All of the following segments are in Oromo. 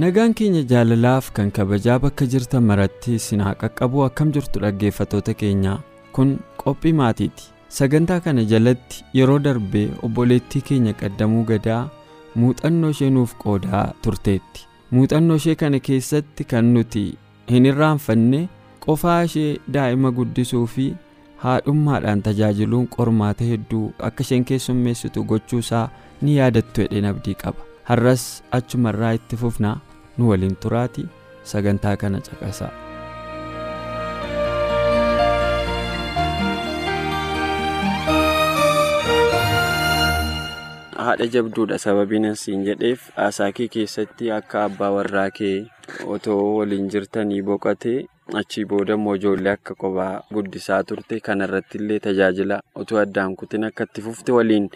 Nagaan keenya jaalalaaf kan kabajaa bakka jirtan maratti isin haa qaqqabu akkam jirtu dhaggeeffattoota keenya kun qophii maatiiti. Sagantaa kana jalatti yeroo darbee obboleettii keenya qaddamuu gadaa muuxannoo ishee nuuf qoodaa turteetti. Muuxannoo ishee kana keessatti kan nuti hin irraanfanne qofaa ishee daa'ima guddisuu fi haadhummaadhaan tajaajiluun qormaata hedduu akka isheen keessummeessitu gochuusaa ni yaadattu jedheen abdii qaba. Har'as achumarraa itti fufnaa. Nu waliin turaati sagantaa kana caqasaa. haadha jabduudha sababiin asiin jedheef haasaa kee keessatti akka abbaa warraa kee otoo waliin jirtanii boqotee achii booda immoo ijoollee akka kophaa guddisaa turte kanarratti illee tajaajila otoo addaan kutin akka itti fufte waliin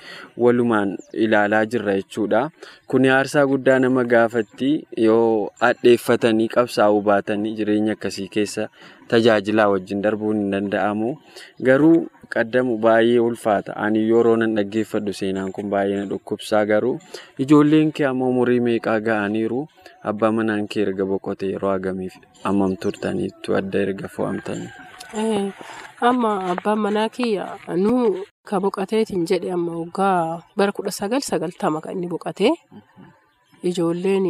walumaan ilaalaa jirra jechuudha. Kuni aarsaa guddaa nama gaafatti yoo hadheeffatanii qabsaa'uu baatanii jireenya akkasii keessa tajaajilaa wajjin darbuun hin danda'amu. Garuu qaddamu baay'ee ulfaata. Ani yeroo nan dhaggeeffadhu seenaan kun baay'ee na dhukkubsaa garuu ijoolleen kee ammoo umurii meeqaa ga'aniiru? Abbaa manaan kee erga boqotee yeroo hagamiif hammam turtaniittu adda erga fo'amtanii? Amma abbaan manaa kiyya nu ka boqoteetiin jedhe amma waggaa bara kudha sagal sagaltama kan inni boqotee ijoolleen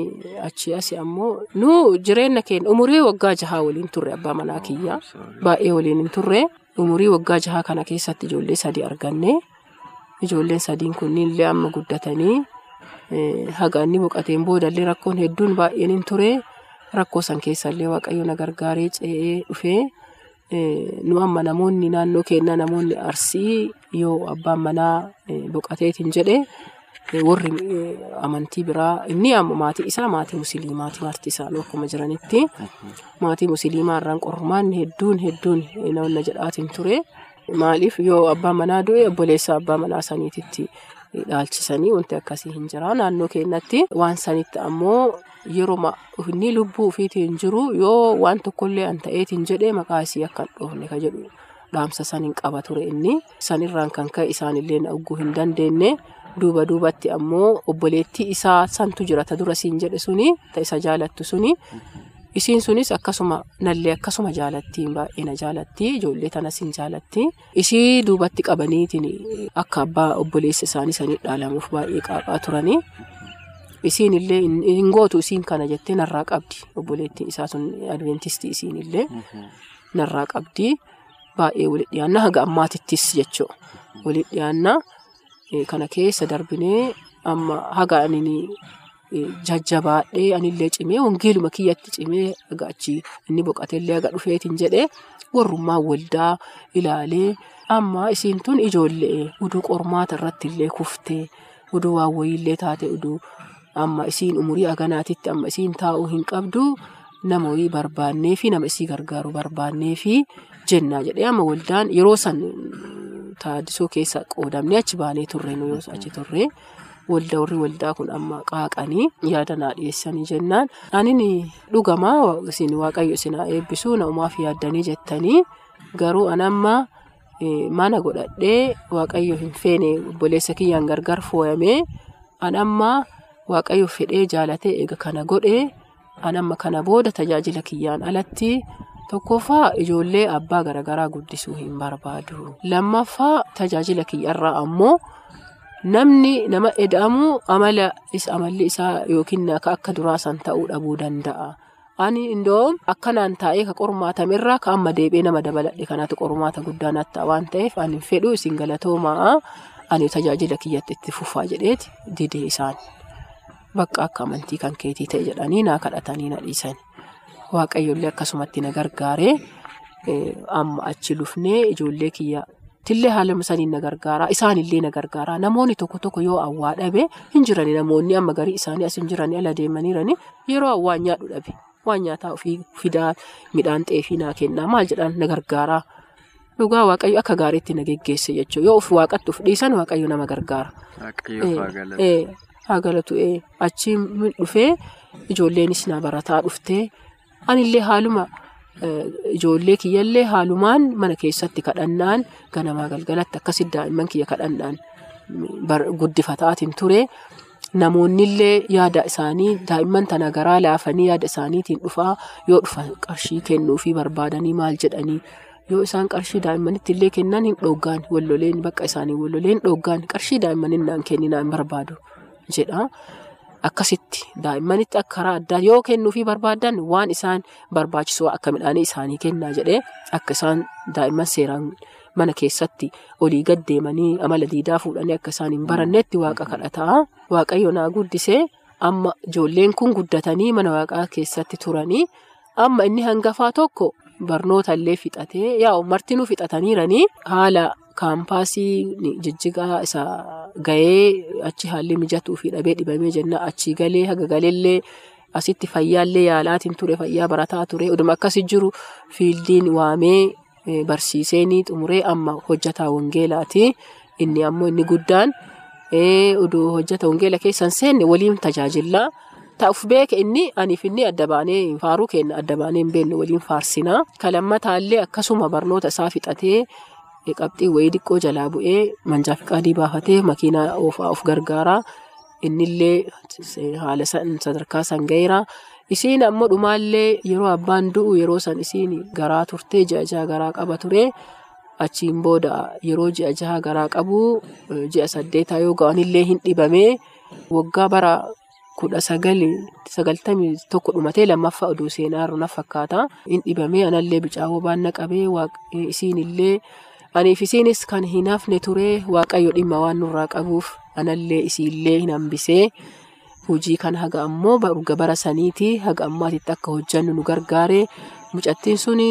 achii asii ammoo nu jireenya keenya umurii waggaa jahaa waliin turre abbaa manaa kiyya baay'ee waliin hin turre umurii waggaa jahaa kana keessatti ijoollee sadii arganne ijoolleen sadiin kunniin amma guddatanii. Haga inni boqoteen boodallee rakkoon hedduun baay'een hin ture rakkoo san keessallee waaqayyo na gargaaree ce'ee dhufee nu amma namoonni naannoo keenyaa namoonni arsii yoo abbaan manaa boqoteetiin jedhe warri amantii biraa inni amma maatii isaa maatii musliimaati marti isaanii akkuma jiranitti maatii musliimaa irraan qormaanni hedduun hedduun nama jedhaatiin ture. Maaliif? Yoo abbaan manaa du'e obboleessa abbaa manaa saniititti. Dhaalchisanii wanti akkasii hin jira naannoo keenyatti waan sanitti ammoo yeroo inni lubbuu ofiitiin jiru yoo waan tokkollee an ta'eetiin jedhee maqaa isii akka hin dhoofne ka jedhu dhaamsa saniin qaba ture inni. Sanirraan kan ka'e isaanillee na dhuguu hin dandeenye. Duuba duubatti ammoo obboleettii isaa santu jira. Ta dura siin jedhe suni ta isa jaalattu suni. Isiin sunis akkasuma nallee akkasuma jaalatti baay'ee na jaalatti ijoollee tanas hin jaalatti ishii duubatti qabaniitiin akka abbaa obboleessa isaanii sanii dhaalamuuf baay'ee qaaphaa turanii. Isiin illee hin gootu isiin kana jettee narraa qabdi. Obboleettiin isaa sun adventistii isiin illee narraa qabdi. Baay'ee walitti dhiyaanna haga ammaatittis jechuudha walitti dhiyaanna kana keessa darbinee amma haga. Jajjabaadhee anillee cimee wangeeluma kiyyatti cimee haga achii inni boqoteellee haga dhufeetiin jedhee warrummaa waldaa ilaalee amma isiin tun ijoollee uduu qormaata irratti illee kuftee uduu waan wayiillee taate uduu amma isiin umurii aganaatitti amma isiin taa'uu hin qabdu nama wayii barbaannee fi nama isii gargaaru barbaannee fi jennaa jedhee amma waldaan yeroo san taaddisoo keessa qoodamnee achi baanee turre achi turre. Waldaa warri waldaa kun amma qaaqanii yaada naa dhiyeessanii jennaan anin dhugamaa isin waaqayyo isin haa eebbisu na'umaaf yaaddanii jettanii garuu anamma mana godhadhee waaqayyo hin feene obboleessa kiyyaan gargar fooyamee anamma waaqayyo fedhee jaalatee eega kana godhee anamma kana booda tajaajila kiyyaan alatti tokkoffaa ijoollee abbaa garaagaraa guddisuu hin barbaadu lammaffaa tajaajila kiyyarraa ammoo. Namni nama eda'amu amala amalli isaa yookiin akka duraa san ta'uu dhabuu danda'a. Ani indoom akkanaan taa'ee ka qormaatamerraa ka amma deebi'ee nama dabaladhe kanatu qormaata guddaa natti ta'a waan ta'eef ani fedhu isin galatoomaa ani tajaajila kiyyatti itti fufaa jedheeti didee isaan. Bakka akka amantii kan keetii ta'e jedhanii naa kadhatanii na dhiisan. waaqayyollee akkasumatti na gargaaree amma achi lufnee ijoollee kiyya. Tillee haala saniin na gargaara. Isaanillee na gargaara. Namoonni tokko tokko yoo awwaa dhabe hin jirani namoonni amma garii isaanii as hin jirani ala deemaniirani yeroo awwaa nyaadhu dhabe. Waan nyaataa ofii fidaa midhaan xeefii naa kennaa maal jedhaan na gargaara. Dhugaa waaqayyo akka gaariitti na geggeesse jechuudha. Yoo of waaqatti of dhiisan waaqayyo nama gargaara. Haa galatu achi dhufee ijoolleenis na barataa dhuftee anillee haaluma. Ijoollee kiyyallee haalumaan mana keessatti kadhannaan ganamaa galgalatti akkasitti daa'imman kiyya kadhannaan guddifataatiin ture. Namoonnillee yaada isaanii daa'imman tana garaa laafanii yaada isaaniitiin dhufaa yoo dhufan qarshii kennuufii barbaadanii maal jedhanii yoo isaan qarshii daa'immanitti illee kennan hin dhoggaan walloleen bakka isaanii walloleen dhoggaan qarshii daa'immanin naan kenninaan barbaadu jedha. Akkasitti daa'immanitti akka karaa addaa yoo kennuufii barbaadan waan isaan barbaachisu akka midhaanii isaanii kennaa jedhee akka isaan daa'imman seeraan mana keessatti olii gad deemanii amala diidaa fuudhanii akka isaan hin barannetti waaqa kadhataa. Waaqayyo naa guddisee amma ijoolleen kun guddatanii mana waaqaa keessatti turanii amma inni hangafaa tokko barnoota illee fixatee yaa martinuu fixataniiranii haala. Kaampaasii jijjigaa isa gahee achi haalli mijatuu fi dhabee dhibamee jenna. Achi galee haga galeellee asitti fayyaallee yaalaatiin ture fayyaa barataa ture. Oduma akkasii jiru fiildiin waamee barsiiseenii xumuree amma hojjataa wangeelaati inni ammoo inni guddaan oduu hojjata wangeela keessan seenne waliin tajaajillaa ta'uuf beeka inni aniif inni adda baanee faaruu kenna adda baanee hin beekne waliin faarsinaa. Kalammataallee akkasuma barnoota isaa fixatee. Qabxii wayii xiqqoo jalaa bu'ee manjaa fi qaadii baafatee makiinaa oofaa of gargaaraa innillee haala sadarkaa san gaheera. Isiin ammoo dhumaallee yeroo abbaan du'u yeroo san isiin garaa turtee ji'a jaha garaa qaba ture. Achiin booda yeroo ji'a jaha garaa qabu ji'a saddeetaa yoo ga'anillee hin dhibamee waggaa bara kudha sagaltamii tokko dhumatee lammaffaa oduu seenaa irra fakkaata. Hin dhibamee anallee bicaawoo baanna qabee isiinillee. Aniif isiinis kan hin hafne ture waaqayyo dhimma waan nurraa qabuuf anallee isiillee hin hambisee hojii kan haga ammoo bara saniiti haga ammaatitti akka hojjannu nu gargaare mucattiin suni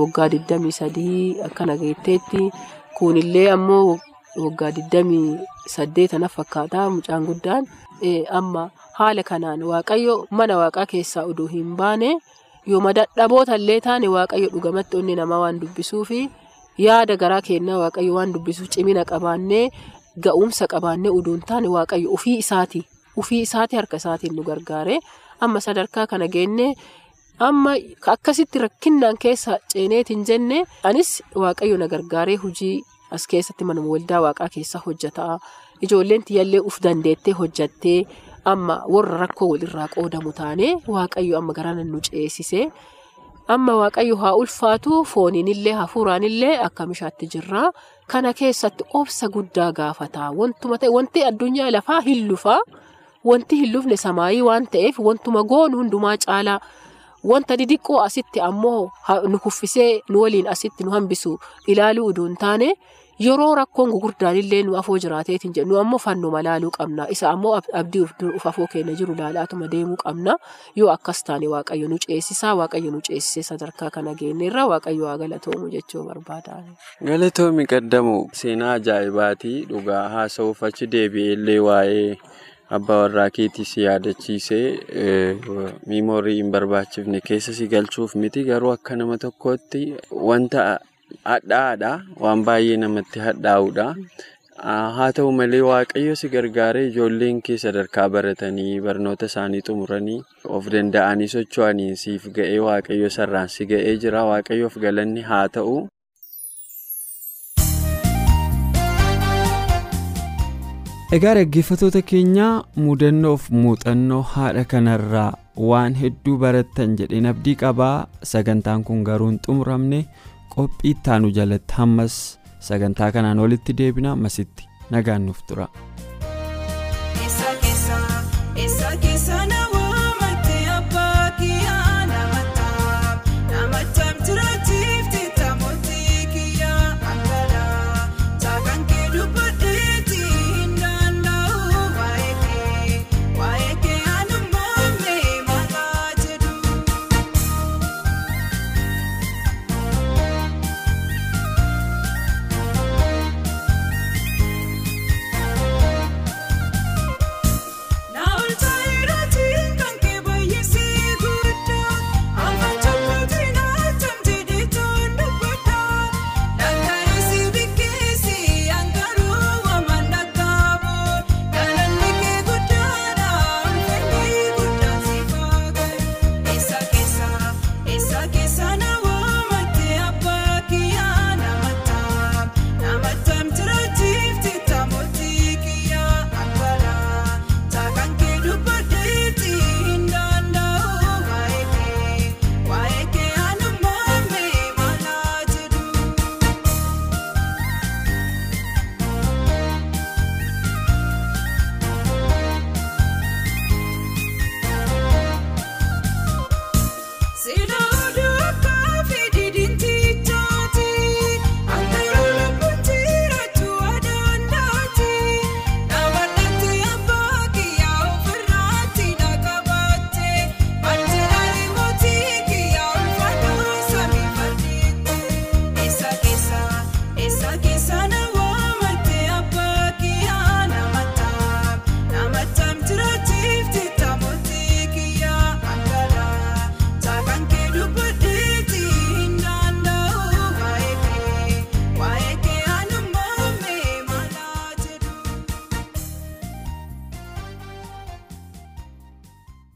waggaa 23 akka nageetteetti kunillee ammoo waggaa 28 fakkaata mucaan guddaan amma haala kanaan waaqayyo mana waaqaa keessaa oduu hin baane yooma illee taane waaqayyo dhugamatti onni namaa waan dubbisuufi. Yaada garaa kennaa waaqayyo waan dubbisuuf cimina qabaannee ga'umsa qabaannee uduun taane waaqayyo ofii isaati. Ofii isaati harka isaatiin nu gargaare. Amma sadarkaa kana geenne amma akkasitti rakkinnaan keessa ceeneetiin jenne anis waaqayyo na gargaaree hojii as keessatti manuma waldaa waaqaa keessa hojjataa. Ijoolleen tiyyallee uf dandeettee hojjattee amma warra rakkoo walirraa qoodamu taane waaqayyo amma garaan nu ceesise. Amma waaqayyo haa ulfaatu fooniinillee hafuuraanillee akka mishaatti jirra. Kana keessatti obsa guddaa gaafata wantuma ta'e wanti addunyaa lafaa hin lufaa wanti hin lufne samaayii waan ta'eef wantuma goonu hundumaa caalaa. Wanta didiqqoo asitti ammoo nu kuffisee nu waliin asitti nu hambisu ilaaluu uduun taane yeroo rakkoon gugurdaan illee nu afoo jiraateetiin jedhu ammoo fannuma laaluu qabna isa ammoo abdii uf afoo keenya jiru laalaatuma deemuu qabna yoo akkas taane waaqayyo nu ceesisaa waaqayyo nu ceesisee sadarkaa kana geenyeerra waaqayyo haa galatoomu jechuu barbaada. Galatoomi qaddamu seenaa ajaa'ibaati dhugaa haasa'uuf achi deebi'ee illee waa'ee abbaa warraa keetii si yaadachiisee miimoorii hin barbaachifne keessa si galchuuf miti garuu akka nama tokkootti wanta. Hadhaadha waan baay'ee namatti hadhaa'udha. Haa ta'u malee waaqayyo si gargaaree ijoolleen kee sadarkaa baratanii barnoota isaanii xumuranii of danda'anii socho'anii siif ga'ee waaqayyo sarraan si ga'ee jira waaqayyoof galanni haa ta'u. Egaa dhaggeeffattoota keenyaa mudannoof muuxannoo haadha kanarraa waan hedduu barattan jedheen abdii qabaa sagantaan kun garuu hin xumuramne. Qophii ittaanu jalatti hammas sagantaa kanaan walitti deebina masitti nagaan nuuf tura.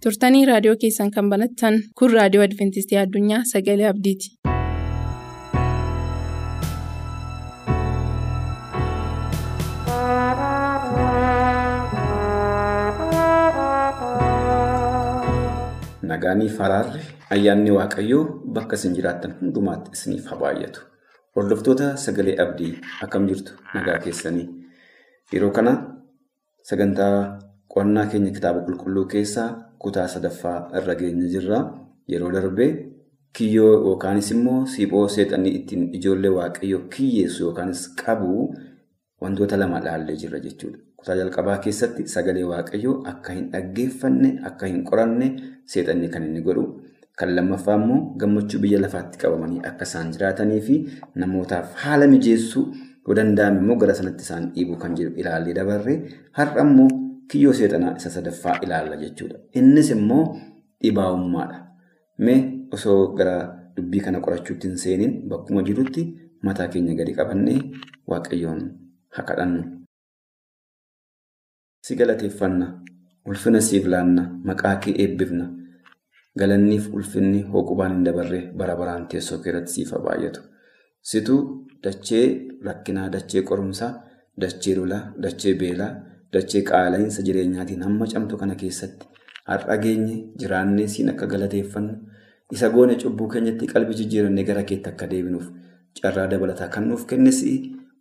Turtanii raadiyoo keessan kan banattan kun raadiyoo adventistii addunyaa sagalee abdiiti. Nagaanii faraarri ayyaanni waaqayyoo bakka isin jiraattan hundumaatti isiniif haa baay'atu. Hordoftoota sagalee abdii akkam jirtu nagaa keessanii. Yeroo kana sagantaa qo'annaa keenya kitaaba qulqulluu keessaa kutaa sadaffaa irra geenye jirra. Yeroo darbee kiyyoo yookaanis immoo siiphoo seexanii ittiin ijoollee waaqayyoo kiyyeessu yookaanis qabu wantoota lama ilaallee jirra jechuudha. Kutaa jalqabaa keessatti sagalee waaqayyoo akka hin dhaggeeffanne, akka hin qoranne seexanni kan inni godhu. Kan lammaffaa immoo gammachuu biyya lafaatti qabamanii akka isaan jiraatanii fi namootaaf haala mijeessuu yoo danda'ame immoo gara sanatti isaan dhiibuu kan jedhu ilaallee dabarree har'a immoo kiyyoo seexanaa isa sadaffaa ilaalla jechuudha. Innis immoo dhibaa'ummaadha. Mee osoo gara dubbii kana qorachuutti hin seeniin bakkuma jirutti mataa keenya gadi qabannee waaqayyoon haa kadhannu. Si galateeffanna, ulfina siif laanna, maqaa kee eebbifna. Galanniif ulfinni hooqubaan hin dabarre bara baraan teessoo keerratti siif baay'atu. Situ dachee rakkinaa, dachee qorumsaa, dachee lolaa, dachee beelaa, dachee qaala'insa jireenyaatiin hamma camtu kana keessatti har'a geenye jiraannee siin akka galateeffannu isa goone cubbuu keenyatti qalbii jijjiirannee gara keetti akka deebinuuf carraa dabalataa kan nuuf kennes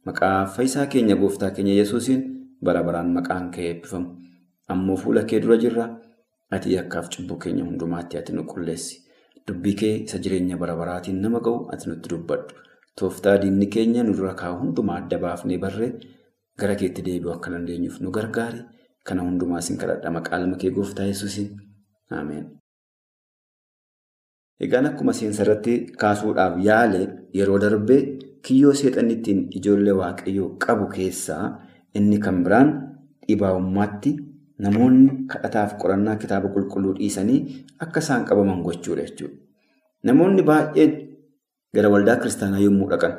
maqaa fayyisaa keenya gooftaa keenya yesuusiin bara baraan maqaan kee eebbifamu. Ammoo fuula kee dura jirra. Ati yakkaaf cubbuu keenya hundumaatti ati nu qulleessi. Dubbii kee isa jireenya bara baraatiin nama ga'u ati nutti dubbadhu. Tooftaa diinni keenya nu dura kaa'u hundumaa adda baafnee barree gara keetti deebi'u akka dandeenyuuf nu gargaari. Kana hundumaa sin kadhadha maqaa ilma kee gooftaa yesuusiin. Ameen. Egaan akkuma seensa irratti kaasuudhaaf yaale yeroo darbee kiyyoo seexanni ittiin ijoollee waaqayyoo qabu keessaa inni kan biraan dhibaa'ummaatti namoonni kadhataaf qorannaa kitaaba qulqulluu dhiisanii akka isaan qabaman gochuudha jechuudha. Namoonni baay'een gara waldaa kiristaanaa yommuu dhaqan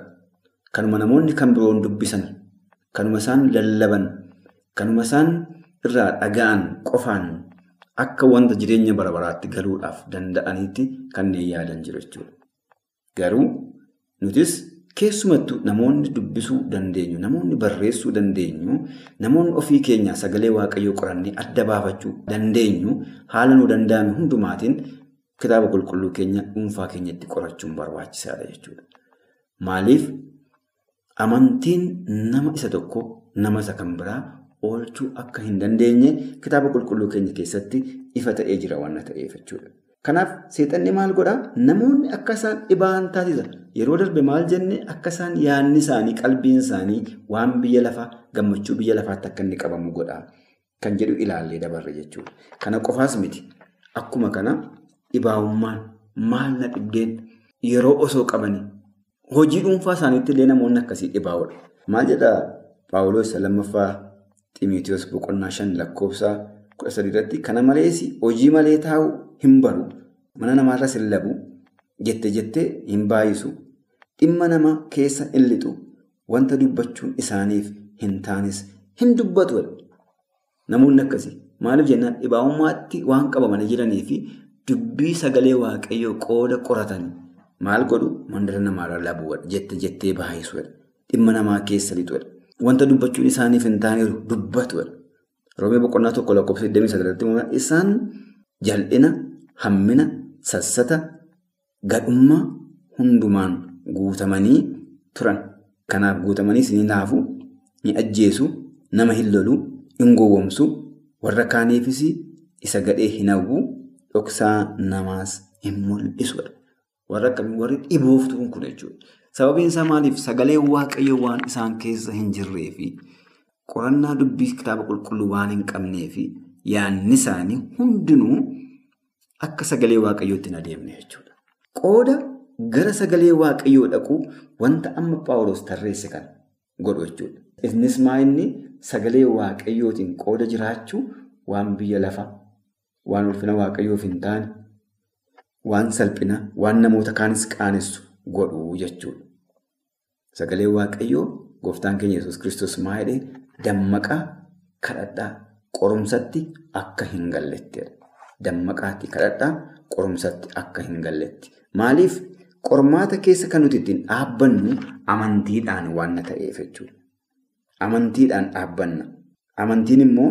kanuma namoonni kan biroon dubbisan kanuma isaan lallaban kanuma isaan irraa dhaga'an qofaan akka wanta jireenya bara baraatti galuudhaaf danda'anitti kanneen yaadan jiru jechuudha. Garuu nutis keessumattuu namoonni dubbisuu dandeenyu, namoonni barreessuu dandeenyu, namoonni ofii keenyaa sagalee waaqayyoo qorannee adda baafachuu dandeenyu haala nu danda'ame hundumaatiin kitaaba qulqulluu keenya dhuunfaa keenyatti qorachuun barbaachisaadha jechuudha. Maaliif amantiin nama isa tokko nama isa kan biraa oolchuu akka hin dandeenye kitaaba qulqulluu keenya keessatti ifa ta'ee jira waan ta'eef jechuudha. Kanaaf seexanni maal godhaa? Namoonni akka isaan dhibaa'an taasisa. Yeroo darbe maal jenne akka isaan yaadni isaanii, qalbiin isaanii waan biyya lafaa, gammachuu biyya lafaatti akka inni qabamu godhaa kan jedhu ilaallee dabarre jechuudha. Kana qofaas miti. Akkuma kana dhibaa'ummaan maal na dhibdeen yeroo osoo qabanii hojii dhuunfaa isaaniitti illee namoonni akkasii dhibaa'udha. Maal jedhaa Paawuloos lammaffaa Ximiitiyoos boqonnaa shan lakkoofsa kudha sadii irratti kana malees hojii malee taa'u hin baru. Mana namaarras hin labu jette jettee hin baay'isu. Dhimma nama keessa hin lixu. Wanta dubbachuun isaaniif hin taanes hin dubbatu. Namoonni akkasii maaliif jennaan? Dhibaa'ummaatti waan qabamanii jiranii fi dubbii sagalee waaqayyoo qooda qoratanii maal godhu mandara namaarra labu jette jettee baay'isu dhimma namaa keessa lixu. Wanta dubbachuun isaaniif hin taaneeru dubbatu. Roomee boqonnaa tokko lakkoofsa 29 isaan jal'ina, hammina, sassata, gadhummaa hundumaan guutamanii turan. Kanaaf guutamanii isin naafu, ni ajjeesu, nama hin lolu, hin gowwomsu, warra kaaniifis isa gadhee hin hawwu, dhoksaa namaas hin mul'isu. Warra akkamii warri dhibooftuun kun jechuudha. Sababiin isaa maaliif sagalee waaqayyoo waan isaan keessa hin jirree fi qorannaa dubbii kitaaba qulqulluu waan hin qabnee fi yaadni isaanii hundinuu akka sagalee waaqayyootti hin adeemne jechuudha. Qooda gara sagalee waaqayyoo dhaqu wanta amma Paawuloos tarreesse kan godhu jechuudha. Innis maa inni sagalee waaqayyootiin qooda jiraachuu waan biyya lafa waan ulfina waaqayyoof hin taane waan salphina waan namoota kaanis qaanessu godhu jechuudha. Sagalee waaqayyoo gooftaan keenya Yesuus Kiristoos maa jedhee dammaqaa kadhadhaa qorumsatti akka hin gallettedha. dammaqaatti kadhadhaa qorumsatti akka hin galletti. Maaliif qormaata keessa kan nuti ittiin dhaabbannu amantiidhaan waan ta'eef jechuudha. Amantiidhaan dhaabbanna. Amantiin immoo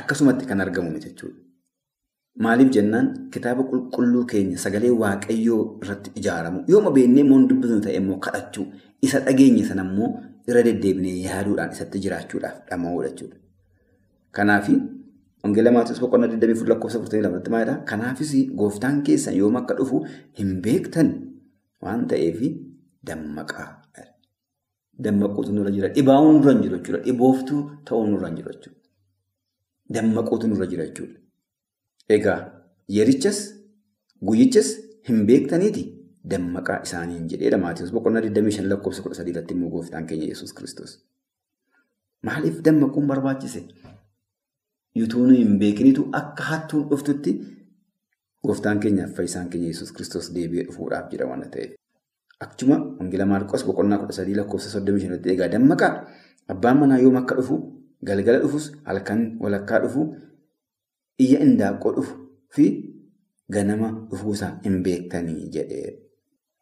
akkasumatti kan argamu jechuudha. Maaliif jennaan kitaaba qulqulluu keenya sagalee waaqayyoo irratti ijaaramu yooma beennee immoo dubbisnu ta'e immoo kadhachuu isa dhageenye sana immoo irra deddeebinee yaaduudhaan isatti jiraachuudhaaf dhama'uudha jechuudha. Kanaafi Wangeela Maatiyoos boqonnaa 24 lakkoofsa 42 maalidha? Kanaafis gooftaan keessan yoom akka dhufu hin beektan waan ta'eef dammaqaa. Dammaquutu nurra jira. Dhibaa'uu nurra hin jiru jechuudha. Dhibooftuu ta'uu nurra hin jiru jechuudha. Dammaquutu nurra jira jechuudha. Egaa yerichas guyyichas hin beektaniiti dammaqaa isaaniin jedheedha Maatiyoos boqonnaa 25 lakkoofsa 13 irratti immoo gooftaan keenya Yesuus Kiristoos. Maaliif dammaquun barbaachise? Yutuu hin beekinitu akka hattuun dhuftutti gooftaan keenyaaf fayyisaan keenya Yesuus Kiristoos deebi'ee dhufuudhaaf jira waan ta'eef. Akkuma Wangeela Maarqos boqonnaa kudha sadii lakkoofsa soddomii shanatti egaa dammaqaa abbaan manaa yoom akka dhufu galgala dhufus halkan walakkaa dhufu iyya indaaqqoo dhufu fi ganama dhufuusaa hin beektanii jedhee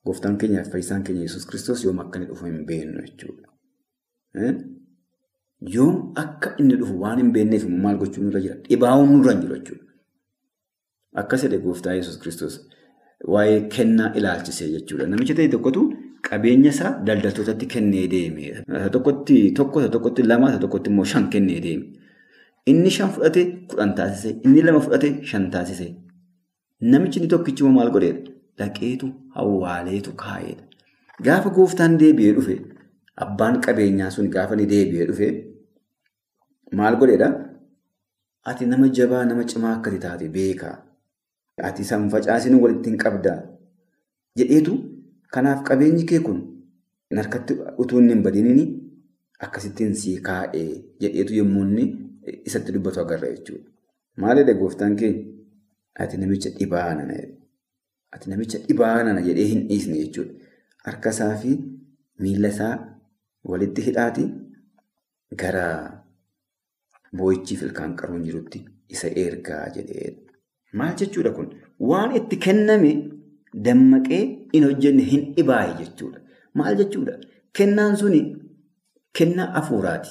gooftaan keenyaaf fayyisaan keenya Yesuus Kiristoos yoom akka inni dhufu hin beeknu jechuudha. Yoom akka inni dhufu waan hin beekneef maal gochuun nurra jira? Dhibaa'uun nurra hin jiru jechuudha. Akkas jedhe gooftaa Yesuus Kiristoos waa'ee kennaa ilaalchisee jechuudha. Namicha ta'e tokkotu qabeenya isaa daldaltootatti kennee deeme. Isa tokkotti tokko, tokkotti lama, tokkotti immoo shan kennee deeme. Inni shan fudhate kudhan taasise. Inni lama fudhate shan taasise. Namichi inni tokkichi immoo maal godheedha? Dhaqeetu awwaaleetu kaa'eedha. Gaafa gooftaan deebi'ee dhufe abbaan qabeenyaa sun gaafa inni deebi'ee dhufe maal godheedha? Ati nama jabaa nama cimaa akkati taate beekaa. Ati san facaasin walitti hin qabdaa. Jedheetu kanaaf qabeenyi kee kun harkatti utuu hin badiniin akkasittiin sii kaa'ee jedheetu yommuu isatti dubbatu agarra jechuudha. Maalidha gooftaan keenya? Ati namicha dhibaa nana Ati namicha dhibaa nana jedhee hin dhiisne jechuudha. Harka isaa fi miila isaa walitti hidhaati gara boo'ichiif ilkaan qaruun jirutti isa ergaa jedheedha. Maal jechuudha kun? Waan itti kenname dammaqee hin hojjenne hin dhibaaye jechuudha. Maal jechuudha? Kennaan suni kennaa hafuuraati.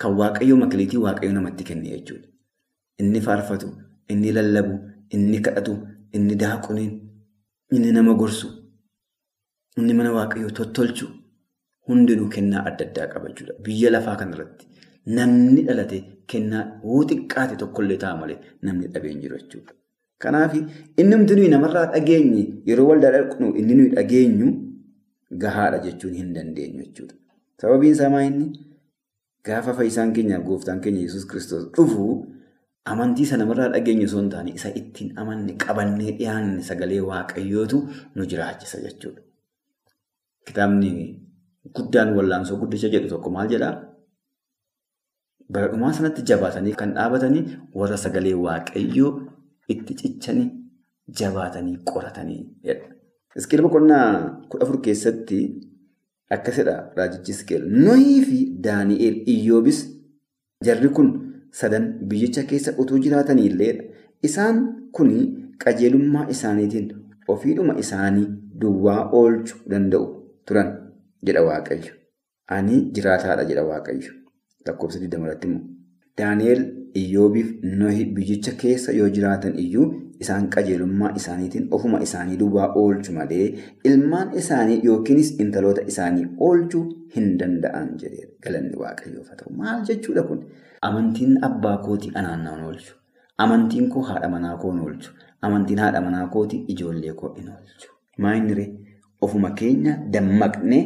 Kan waaqayyoo makiliitii waaqayyoo namatti kenne jechuudha. Inni faarfatu, inni lallabu, inni kadhatu, inni daaquniin, inni nama gorsu, inni mana waaqayyoo tottolchu hundinuu kennaa adda addaa qaba jechuudha. Biyya lafaa kanarratti namni dhalate kennaa hoo xiqqaate tokkollee ta'a malee namni dhabee hin jiru jechuudha. Kanaaf inni nuti namarraa dhageenye yeroo waldaa dhaqnu inni nuyi dhageenyu gahaadha jechuun hin dandeenyu jechuudha. Sababiin isaa maa inni gaafa fayyisaan keenyaaf gooftaan keenya Yesuus Kiristoos dhufu amantii isa namarraa dhageenyu osoo hin taane isa ittiin amanne qabannee dhiyaanne sagalee waaqayyootu nu jiraachisa jechuudha. Kitaabni guddaan wallaansoo guddicha jedhu tokko maal jedhaa? Bara dhumaa sanatti jabaatanii kan dhaabatanii warra sagalee waaqayyoo itti cichanii jabaatanii qoratanii jedha. Iskeel boqonnaa kudha afur keessatti akkasidha raajichi Iskeel. Nohii fi Daani'eel Iyyoobis jarri kun sadan biyyicha keessa utuu jiraatanii illeedha. Isaan kun qajeelummaa isaaniitiin ofiidhuma isaanii duwwaa oolchuu danda'u turan jedha Waaqayyo. Ani jiraataadha jedha Waaqayyo. Lakkoofsa 20 irratti immoo. Daani'eel Iyyoobiif Nohi biyyicha keessa yoo jiraatan iyyuu isaan qajeelummaa isaaniitiin ofuma isaanii duwwaa oolchu malee ilmaan isaanii yookiinis intaloota isaanii oolchuu hin danda'an jedhee galanni waaqayyoof haa ta'u. Maal jechuudha kun? Amantiin abbaa kootii anaan naan oolchu. Amantiin koo haadha manaa koo hin oolchu. Amantiin haadha manaa kootii ijoollee koo hin oolchu. Maayiniree ofuma keenya dammaqnee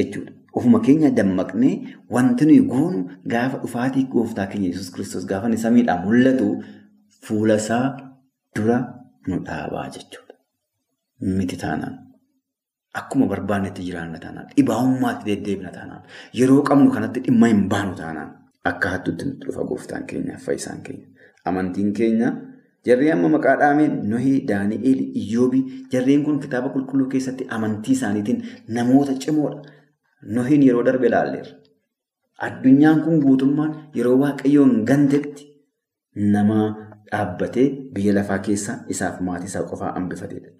jechuudha. Ofuma keenya dammaqnee wanti nuyi goonu gaafa dhufaatii gooftaa keenya Yesuus Kiristoos gaafa inni samiidhaan mul'atu fuula isaa dura nu dhaabaa jechuudha. Miti taanaan. Akkuma barbaannetti jiraanna taanaan. Dhibaa'ummaatti deddeebina taanaan. Yeroo qabnu kanatti dhimma hin baanu taanaan. Akka hattuutti nutti dhufa gooftaan keenyaaf fayyisaan keenya. Amantiin keenya jarreen amma maqaa dhaameen Nohii, Daani'eel, Iyyoobii jarreen kun kitaaba qulqulluu keessatti amantii isaaniitiin namoota cimoodha. Nohiin yeroo darbe ilaalleerra. Addunyaan kun guutummaan yeroo waaqayyoon gantetti nama dhaabbatee biyya lafaa keessa isaaf maatii isaa qofaa hambifatedha.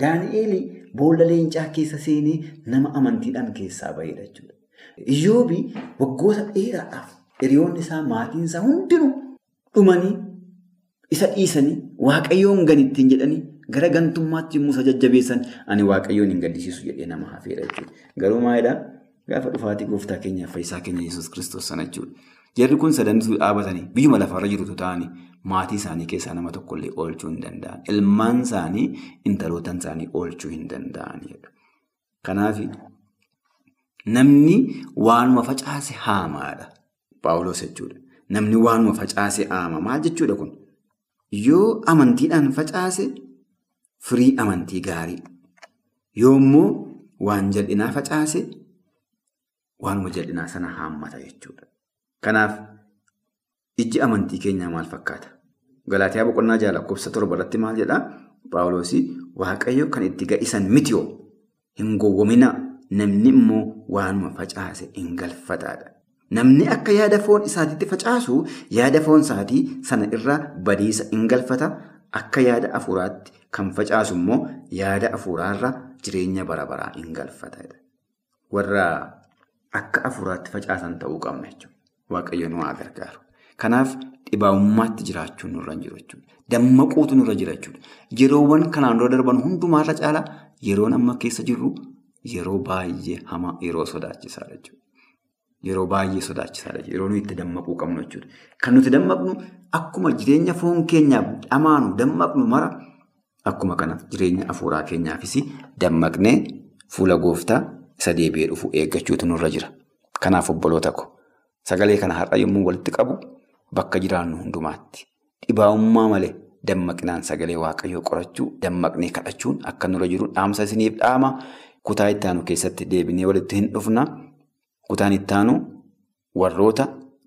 Daani'eel boolla leencaa keessa seenee nama amantiidhaan keessaa bahedha jechuudha. Iyyoobi waggoota dheeraadhaaf hiriyoonni isaa maatiin isaa hundinuu dhumanii isa dhiisanii waaqayyoon gan ittiin jedhanii gara gantummaatti yommuu isa jajjabeessan ani waaqayyoon hin gaddisiisu jedhee nama hafeera jechuudha. Garuu maalidhaa gaafa dhufaatii gooftaa keenyaaf fayyisaa keenya Yesuus kiristoos sana jechuudha. Jarri kun sadantuu dhaabatanii biyyuma lafarra jirutu ta'anii maatii isaanii keessaa nama tokkollee oolchuu hin danda'an. Ilmaan isaanii intalootan isaanii oolchuu hin danda'anidha. Kanaaf namni waanuma facaase haamaadha. Paawuloos jechuudha. Namni waanuma facaase haama. Maal jechuudha kun? Yoo amantiidhaan facaase firii amantii gaarii. Yoommoo waan jal'inaa facaase waanuma jal'inaa sana haammata jechuudha. Kanaaf ijji amantii keenyaa maal fakkaata? Galaatiyaa boqonnaa jaha lakkoofsa torba irratti maal jedhaa? Paawuloosii Waaqayyo kan itti ga'isan mitiyoo hin gowwomina namni immoo waanuma facaase hin galfataadha. Namni akka yaada foon isaatiitti facaasu yaada foon isaatii sana irraa badiisa hin galfata. Akka yaada afuuraatti kan facaasu immoo yaada afuuraarra jireenya bara baraa hin galfatadha. Warra akka afuuraatti facaasan ta'uu qabna jechuudha. Waaqayyo nu haa gargaaru. Kanaaf dhibaa'ummaatti jiraachuun nurra jiru jechuudha. Dammaquutu nurra jira jechuudha. Yeroowwan kanaan dura darban hundumaarra caalaa yeroon amma keessa jirru yeroo baay'ee hamaa yeroo sodaachisaadha jechuudha. Yeroo baay'ee sodaachisaadha. Yeroo nuyi itti dammaquu qabnu jechuudha. Kan nuti dammaqnu akkuma jireenya foon keenyaaf dhamaanu dammaqnu mara akkuma kana jireenya afuuraa keenyaafis dammaqnee fuula gooftaa isa deebi'ee dhufu eeggachuutu nurra jira. Kanaaf obboloota ko sagalee kana har'a yommuu walitti qabu bakka jiraannu hundumaatti dhibaa'ummaa malee dammaqinaan sagalee waaqayyoo qorachuu dammaqnee kadhachuun akka nurra jiru dhaamsa isiniif dhaama kutaa itti aanu keessatti deebinee walitti hin dhufna. Kutaan itti aanu warroota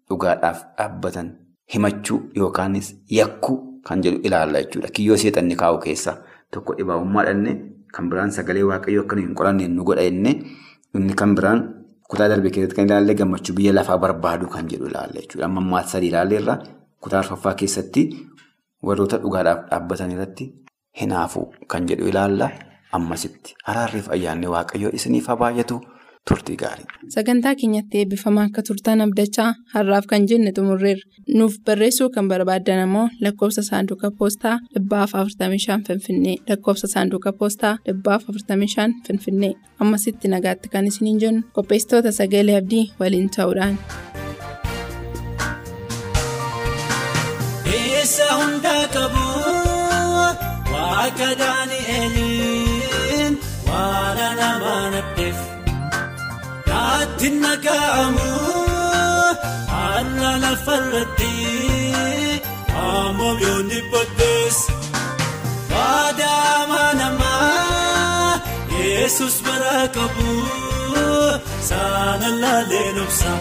dhugaadhaaf dhaabbatan himachuu yookaanis yakkuu kan jedhu ilaalla jechuudha. Kiyyoo seexanni kaa'u keessaa tokko dhibaa'ummaa dhanne kan biraan sagalee waaqayyoo akka hin qoranne nu godha jenne inni kan biraan kutaa darbe keessatti kan ilaalle gammachuu biyya lafaa barbaadu kan jedhu ilaalla jechuudha. Amma ammaatti sadii ilaalleerra kutaa arfaffaa keessatti warroota dhugaadhaaf dhaabbatan irratti hinaafuu kan jedhu ilaalla. Ammasitti araarriif ayyaanni waaqayyoo isiniif haa. Turtii gaarii. Sagantaa keenyatti eebbifamaa akka turtan abdachaa har'aaf kan jenne xumurreerra. Nuuf barreessuu kan barbaaddan ammoo lakkoofsa saanduqa poostaa dhibbaaf 45 Finfinnee lakkoofsa saanduqa poostaa dhibbaaf 45 Finfinnee ammasitti nagaatti kan isiniin jennu qopheessitoota sagalee abdii waliin ta'uudhaan. Waaqa Daani'eliin waan namaa Ati nagaamu alla lafarratti ammoo yoonni booddee waadaa namaa Yesus bara qabu saana laalee nobsa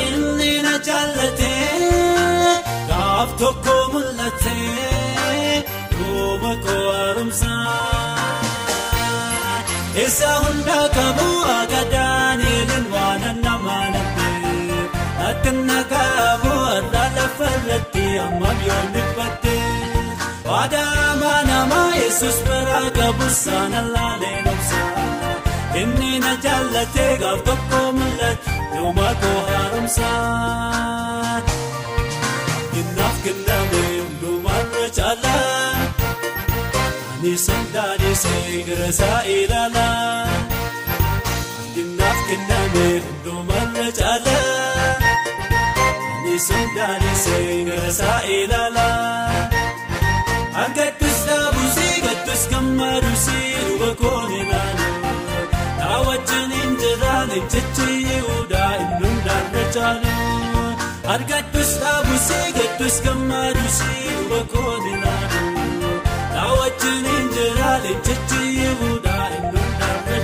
inni na jaallate gaaf tokko mul'ate yooma koo haaromsa. Eessa hundaa qabu akka Daani'eliin waan nama nabdeef ati nagaamu irra lafarratti amma yoon dhibbattee waadaa nama Yesus bira qabu saana laalee nobsa inni na jaallatee gaaf tokko mul'ate yooma koo haaromsa. Kinaaf kenname hundumaarra caalaa. Nisandani seegira saa ilaalaa Kinaaf kenname hundumarra caalaa Nisandani seegira saa ilaalaa Agattus dhaabusii gattus gammaduusii duba koon ilaaluu Naa wajjin hin jiraane jechi yihudaa inni hundaarra caaluu Agattus dhaabusii gattus gammaduusii duba koon ilaaluu. Hin jiraale jechi yihudaa inni hundaarra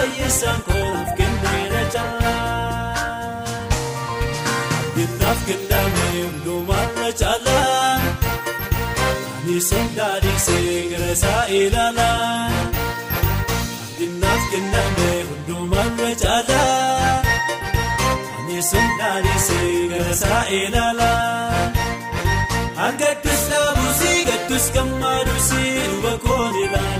fayyisaan koof kenneera caalaa abdiinaaf kenname hundumaarra caalaa. Nisan daadhiisee gara isaa ilaalaa Abdiinaaf kenname hundumarra caalaa Nisan daadhiisee gara isaa ilaalaa Argattus dhaabusii gattus gammaadusii dhuba koon ilaalu Daawwachuun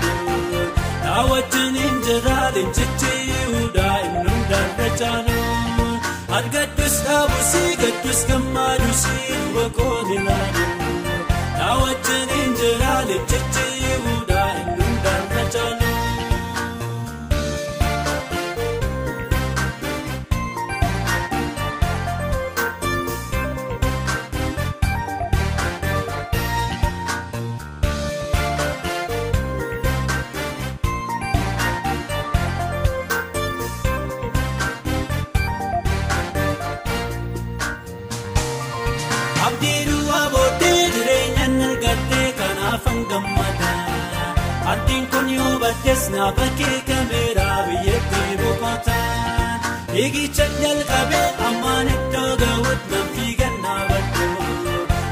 hin jiraaleen jijjiiruudhaa inni hundaarra caalu Argattus dhaabusii gattus gammaadusii dhuba koon ilaalu. Gammada. Abdiin kun yoo baddees na bakkee kameeraa biyyattii boqota. Eegicha jalqabee ammaan iddoo ga'uut nan fiigan naabaddu.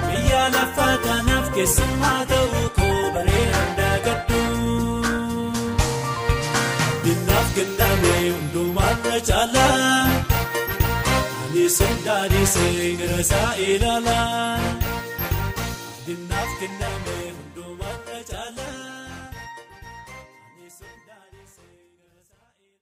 Biyya lafaa kanaaf keessummaa ta'uu koo bareedan daagaddu. Abdiinaaf kenname hundumaarra caalaa. Nisan daadhiisee gara isaa ilaalaa.